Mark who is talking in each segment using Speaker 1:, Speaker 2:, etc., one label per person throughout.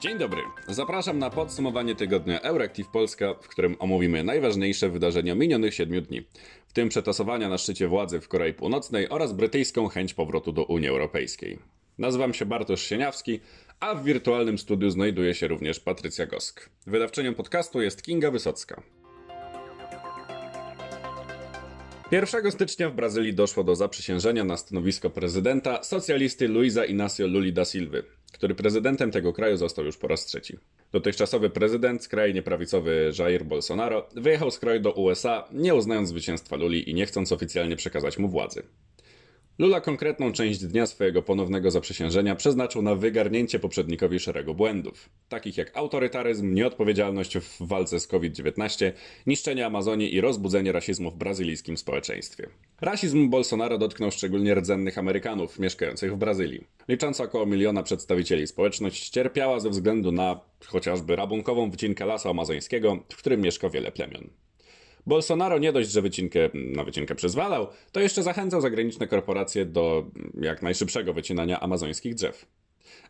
Speaker 1: Dzień dobry. Zapraszam na podsumowanie tygodnia Euractiv Polska, w którym omówimy najważniejsze wydarzenia minionych siedmiu dni, w tym przetasowania na szczycie władzy w Korei Północnej oraz brytyjską chęć powrotu do Unii Europejskiej. Nazywam się Bartosz Sieniawski, a w wirtualnym studiu znajduje się również Patrycja Gosk. Wydawczynią podcastu jest Kinga Wysocka. 1 stycznia w Brazylii doszło do zaprzysiężenia na stanowisko prezydenta socjalisty Luisa Inácio Lula da Silva, który prezydentem tego kraju został już po raz trzeci. Dotychczasowy prezydent, skrajnie prawicowy Jair Bolsonaro, wyjechał z kraju do USA, nie uznając zwycięstwa Luli i nie chcąc oficjalnie przekazać mu władzy. Lula konkretną część dnia swojego ponownego zaprzysiężenia przeznaczył na wygarnięcie poprzednikowi szeregu błędów, takich jak autorytaryzm, nieodpowiedzialność w walce z COVID-19, niszczenie Amazonii i rozbudzenie rasizmu w brazylijskim społeczeństwie. Rasizm Bolsonaro dotknął szczególnie rdzennych Amerykanów mieszkających w Brazylii. Licząca około miliona przedstawicieli społeczność cierpiała ze względu na chociażby rabunkową wycinkę lasu amazońskiego, w którym mieszka wiele plemion. Bolsonaro nie dość, że wycinkę na wycinkę przyzwalał, to jeszcze zachęcał zagraniczne korporacje do jak najszybszego wycinania amazońskich drzew.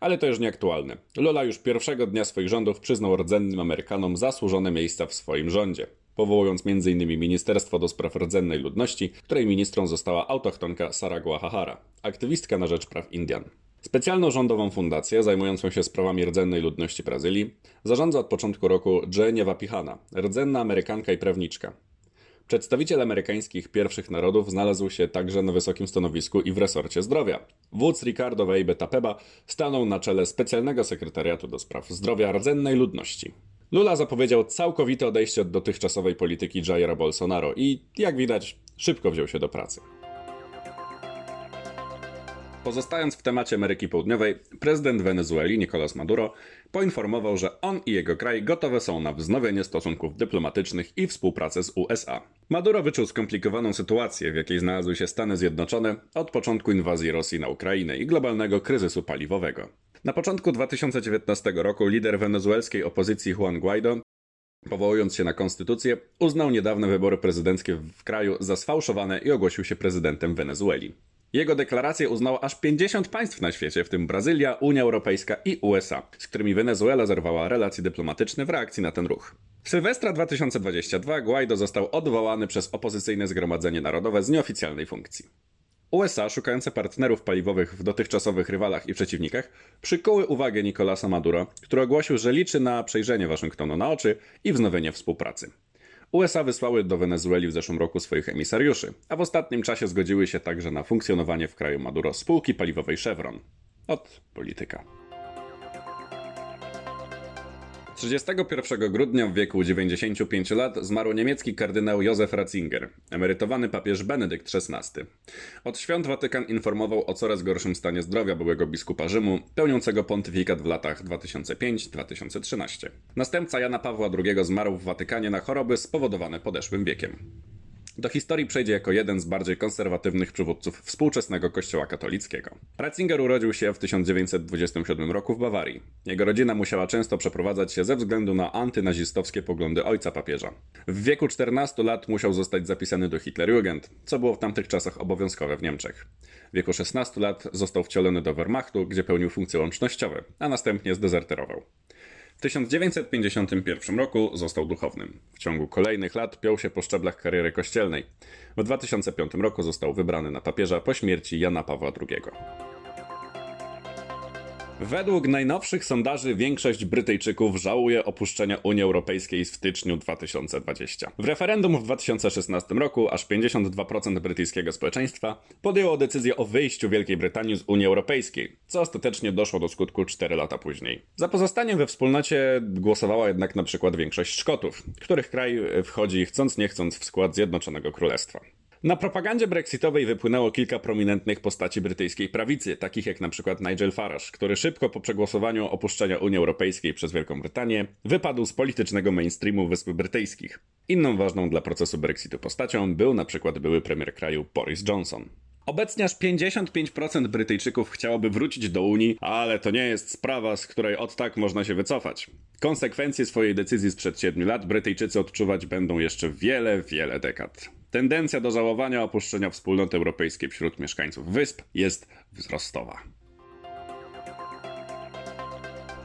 Speaker 1: Ale to już nieaktualne. Lula już pierwszego dnia swoich rządów przyznał rdzennym Amerykanom zasłużone miejsca w swoim rządzie, powołując m.in. Ministerstwo do Spraw Rdzennej Ludności, której ministrą została autochtonka Sara Guajajara, aktywistka na rzecz praw Indian. Specjalną rządową fundację zajmującą się sprawami rdzennej ludności Brazylii zarządza od początku roku Genevieve Pihana, rdzenna Amerykanka i prawniczka. Przedstawiciel amerykańskich pierwszych narodów znalazł się także na wysokim stanowisku i w resorcie zdrowia. Wódz Ricardo Weibe Tapeba stanął na czele specjalnego sekretariatu do spraw zdrowia rdzennej ludności. Lula zapowiedział całkowite odejście od dotychczasowej polityki Jaira Bolsonaro i, jak widać, szybko wziął się do pracy. Pozostając w temacie Ameryki Południowej, prezydent Wenezueli Nicolás Maduro poinformował, że on i jego kraj gotowe są na wznowienie stosunków dyplomatycznych i współpracę z USA. Maduro wyczuł skomplikowaną sytuację, w jakiej znalazły się Stany Zjednoczone od początku inwazji Rosji na Ukrainę i globalnego kryzysu paliwowego. Na początku 2019 roku lider wenezuelskiej opozycji Juan Guaido Powołując się na konstytucję, uznał niedawne wybory prezydenckie w kraju za sfałszowane i ogłosił się prezydentem Wenezueli. Jego deklarację uznało aż 50 państw na świecie, w tym Brazylia, Unia Europejska i USA, z którymi Wenezuela zerwała relacje dyplomatyczne w reakcji na ten ruch. W Sylwestra 2022 Guaido został odwołany przez opozycyjne Zgromadzenie Narodowe z nieoficjalnej funkcji. USA, szukające partnerów paliwowych w dotychczasowych rywalach i przeciwnikach, przykuły uwagę Nicolasa Maduro, który ogłosił, że liczy na przejrzenie Waszyngtonu na oczy i wznowienie współpracy. USA wysłały do Wenezueli w zeszłym roku swoich emisariuszy, a w ostatnim czasie zgodziły się także na funkcjonowanie w kraju Maduro spółki paliwowej Chevron. Od polityka. 31 grudnia w wieku 95 lat zmarł niemiecki kardynał Józef Ratzinger, emerytowany papież Benedykt XVI. Od świąt Watykan informował o coraz gorszym stanie zdrowia byłego biskupa Rzymu, pełniącego pontyfikat w latach 2005-2013. Następca Jana Pawła II zmarł w Watykanie na choroby spowodowane podeszłym wiekiem. Do historii przejdzie jako jeden z bardziej konserwatywnych przywódców współczesnego kościoła katolickiego. Ratzinger urodził się w 1927 roku w Bawarii. Jego rodzina musiała często przeprowadzać się ze względu na antynazistowskie poglądy ojca papieża. W wieku 14 lat musiał zostać zapisany do Hitlerjugend, co było w tamtych czasach obowiązkowe w Niemczech. W wieku 16 lat został wcielony do Wehrmachtu, gdzie pełnił funkcje łącznościowe, a następnie zdezerterował. W 1951 roku został duchownym. W ciągu kolejnych lat piął się po szczeblach kariery kościelnej. W 2005 roku został wybrany na papieża po śmierci Jana Pawła II. Według najnowszych sondaży większość Brytyjczyków żałuje opuszczenia Unii Europejskiej w styczniu 2020. W referendum w 2016 roku aż 52% brytyjskiego społeczeństwa podjęło decyzję o wyjściu Wielkiej Brytanii z Unii Europejskiej, co ostatecznie doszło do skutku 4 lata później. Za pozostaniem we wspólnocie głosowała jednak na przykład większość Szkotów, których kraj wchodzi chcąc nie chcąc w skład Zjednoczonego Królestwa. Na propagandzie brexitowej wypłynęło kilka prominentnych postaci brytyjskiej prawicy, takich jak przykład Nigel Farage, który szybko po przegłosowaniu opuszczenia Unii Europejskiej przez Wielką Brytanię wypadł z politycznego mainstreamu Wysp Brytyjskich. Inną ważną dla procesu brexitu postacią był przykład były premier kraju Boris Johnson. Obecnie aż 55% Brytyjczyków chciałoby wrócić do Unii, ale to nie jest sprawa, z której od tak można się wycofać. Konsekwencje swojej decyzji sprzed 7 lat Brytyjczycy odczuwać będą jeszcze wiele, wiele dekad. Tendencja do żałowania opuszczenia wspólnoty europejskiej wśród mieszkańców wysp jest wzrostowa.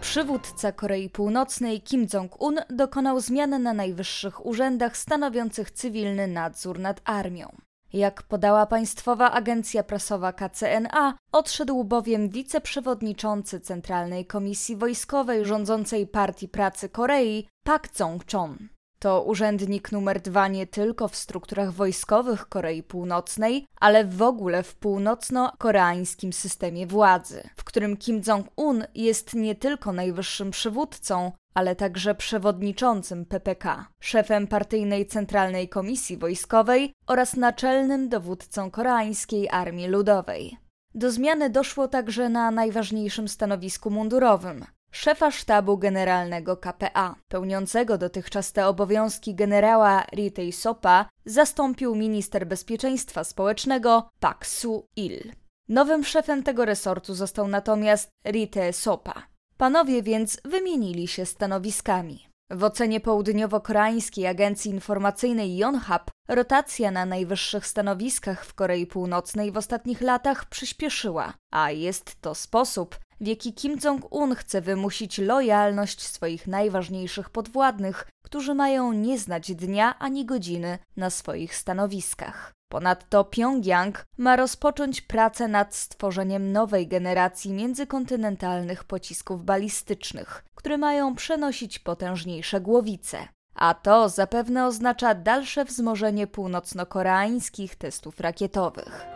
Speaker 2: Przywódca Korei Północnej Kim Jong-un dokonał zmian na najwyższych urzędach stanowiących cywilny nadzór nad armią. Jak podała państwowa agencja prasowa KCNA, odszedł bowiem wiceprzewodniczący Centralnej Komisji Wojskowej rządzącej Partii Pracy Korei Pak Jong-chon. To urzędnik numer dwa nie tylko w strukturach wojskowych Korei Północnej, ale w ogóle w północno-koreańskim systemie władzy, w którym Kim Jong-un jest nie tylko najwyższym przywódcą, ale także przewodniczącym PPK, szefem partyjnej Centralnej Komisji Wojskowej oraz naczelnym dowódcą koreańskiej Armii Ludowej. Do zmiany doszło także na najważniejszym stanowisku mundurowym szefa sztabu generalnego KPA, pełniącego dotychczas te obowiązki generała Ritei Sopa, zastąpił minister bezpieczeństwa społecznego Pak Su-il. Nowym szefem tego resortu został natomiast Rite Sopa. Panowie więc wymienili się stanowiskami. W ocenie południowo-koreańskiej agencji informacyjnej Yonhap rotacja na najwyższych stanowiskach w Korei Północnej w ostatnich latach przyspieszyła, a jest to sposób, w jaki Kim Jong-un chce wymusić lojalność swoich najważniejszych podwładnych, którzy mają nie znać dnia ani godziny na swoich stanowiskach. Ponadto Pjongjang ma rozpocząć pracę nad stworzeniem nowej generacji międzykontynentalnych pocisków balistycznych, które mają przenosić potężniejsze głowice. A to zapewne oznacza dalsze wzmożenie północno-koreańskich testów rakietowych.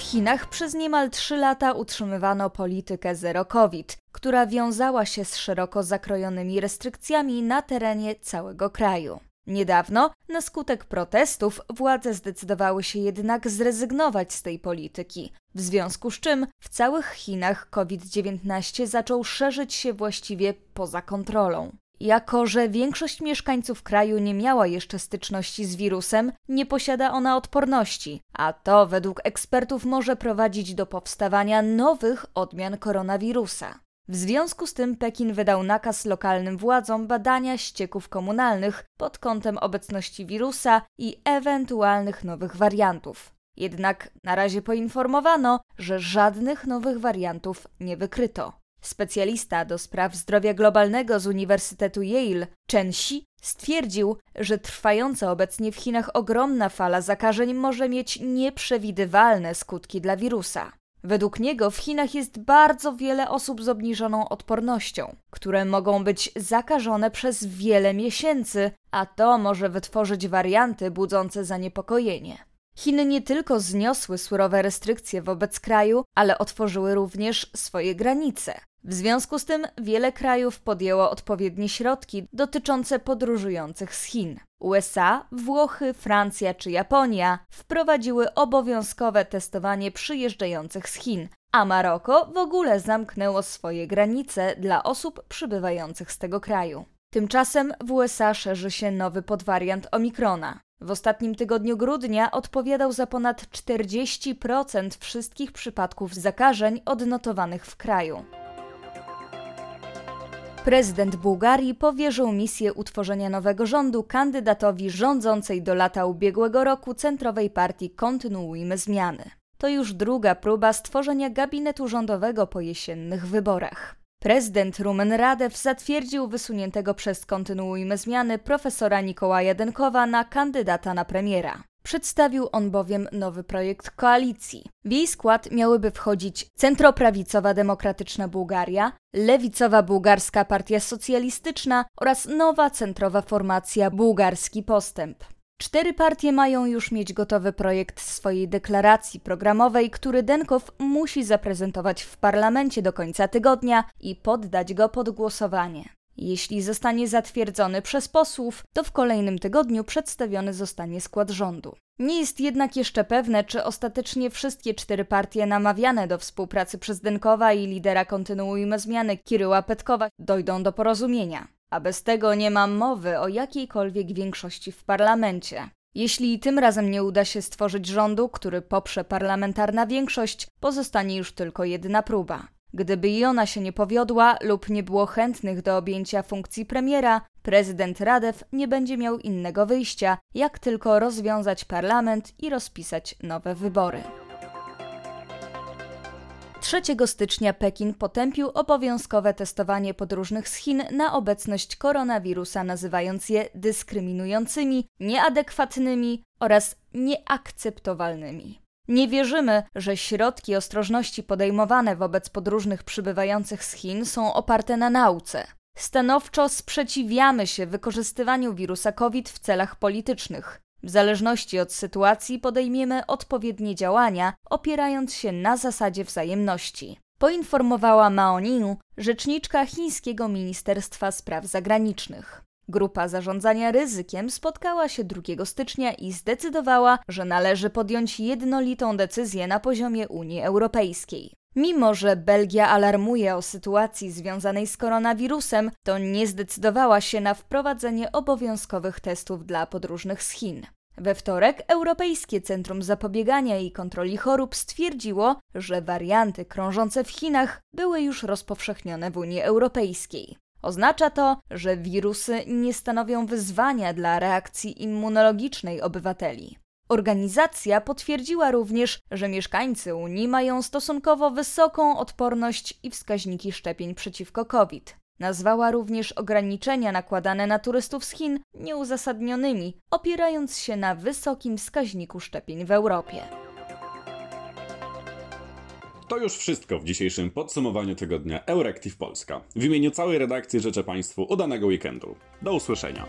Speaker 2: W Chinach przez niemal trzy lata utrzymywano politykę zero COVID, która wiązała się z szeroko zakrojonymi restrykcjami na terenie całego kraju. Niedawno, na skutek protestów, władze zdecydowały się jednak zrezygnować z tej polityki, w związku z czym w całych Chinach COVID-19 zaczął szerzyć się właściwie poza kontrolą. Jako, że większość mieszkańców kraju nie miała jeszcze styczności z wirusem, nie posiada ona odporności, a to według ekspertów może prowadzić do powstawania nowych odmian koronawirusa. W związku z tym Pekin wydał nakaz lokalnym władzom badania ścieków komunalnych pod kątem obecności wirusa i ewentualnych nowych wariantów. Jednak na razie poinformowano, że żadnych nowych wariantów nie wykryto. Specjalista do spraw zdrowia globalnego z Uniwersytetu Yale, Chen Xi, stwierdził, że trwająca obecnie w Chinach ogromna fala zakażeń może mieć nieprzewidywalne skutki dla wirusa. Według niego w Chinach jest bardzo wiele osób z obniżoną odpornością, które mogą być zakażone przez wiele miesięcy, a to może wytworzyć warianty budzące zaniepokojenie. Chiny nie tylko zniosły surowe restrykcje wobec kraju, ale otworzyły również swoje granice. W związku z tym wiele krajów podjęło odpowiednie środki dotyczące podróżujących z Chin. USA, Włochy, Francja czy Japonia wprowadziły obowiązkowe testowanie przyjeżdżających z Chin, a Maroko w ogóle zamknęło swoje granice dla osób przybywających z tego kraju. Tymczasem w USA szerzy się nowy podwariant Omikrona. W ostatnim tygodniu grudnia odpowiadał za ponad 40% wszystkich przypadków zakażeń odnotowanych w kraju. Prezydent Bułgarii powierzył misję utworzenia nowego rządu kandydatowi rządzącej do lata ubiegłego roku centrowej partii Kontynuujmy Zmiany. To już druga próba stworzenia gabinetu rządowego po jesiennych wyborach. Prezydent Rumen Radew zatwierdził wysuniętego przez Kontynuujmy Zmiany profesora Nikołaja Denkowa na kandydata na premiera. Przedstawił on bowiem nowy projekt koalicji. W jej skład miałyby wchodzić centroprawicowa Demokratyczna Bułgaria, lewicowa Bułgarska Partia Socjalistyczna oraz nowa centrowa formacja Bułgarski Postęp. Cztery partie mają już mieć gotowy projekt swojej deklaracji programowej, który Denkow musi zaprezentować w parlamencie do końca tygodnia i poddać go pod głosowanie. Jeśli zostanie zatwierdzony przez posłów, to w kolejnym tygodniu przedstawiony zostanie skład rządu. Nie jest jednak jeszcze pewne, czy ostatecznie wszystkie cztery partie namawiane do współpracy przez Denkowa i lidera Kontynuujmy Zmiany Kiryła Petkowa dojdą do porozumienia. A bez tego nie ma mowy o jakiejkolwiek większości w parlamencie. Jeśli tym razem nie uda się stworzyć rządu, który poprze parlamentarna większość, pozostanie już tylko jedna próba. Gdyby i ona się nie powiodła lub nie było chętnych do objęcia funkcji premiera, prezydent Radew nie będzie miał innego wyjścia, jak tylko rozwiązać parlament i rozpisać nowe wybory. 3 stycznia Pekin potępił obowiązkowe testowanie podróżnych z Chin na obecność koronawirusa, nazywając je dyskryminującymi, nieadekwatnymi oraz nieakceptowalnymi. Nie wierzymy, że środki ostrożności podejmowane wobec podróżnych przybywających z Chin są oparte na nauce. Stanowczo sprzeciwiamy się wykorzystywaniu wirusa COVID w celach politycznych. W zależności od sytuacji podejmiemy odpowiednie działania, opierając się na zasadzie wzajemności. Poinformowała Mao rzeczniczka chińskiego Ministerstwa Spraw Zagranicznych. Grupa zarządzania ryzykiem spotkała się 2 stycznia i zdecydowała, że należy podjąć jednolitą decyzję na poziomie Unii Europejskiej. Mimo, że Belgia alarmuje o sytuacji związanej z koronawirusem, to nie zdecydowała się na wprowadzenie obowiązkowych testów dla podróżnych z Chin. We wtorek Europejskie Centrum Zapobiegania i Kontroli Chorób stwierdziło, że warianty krążące w Chinach były już rozpowszechnione w Unii Europejskiej. Oznacza to, że wirusy nie stanowią wyzwania dla reakcji immunologicznej obywateli. Organizacja potwierdziła również, że mieszkańcy Unii mają stosunkowo wysoką odporność i wskaźniki szczepień przeciwko COVID. Nazwała również ograniczenia nakładane na turystów z Chin nieuzasadnionymi, opierając się na wysokim wskaźniku szczepień w Europie.
Speaker 1: To już wszystko w dzisiejszym podsumowaniu tygodnia Euractiv Polska. W imieniu całej redakcji życzę Państwu udanego weekendu. Do usłyszenia.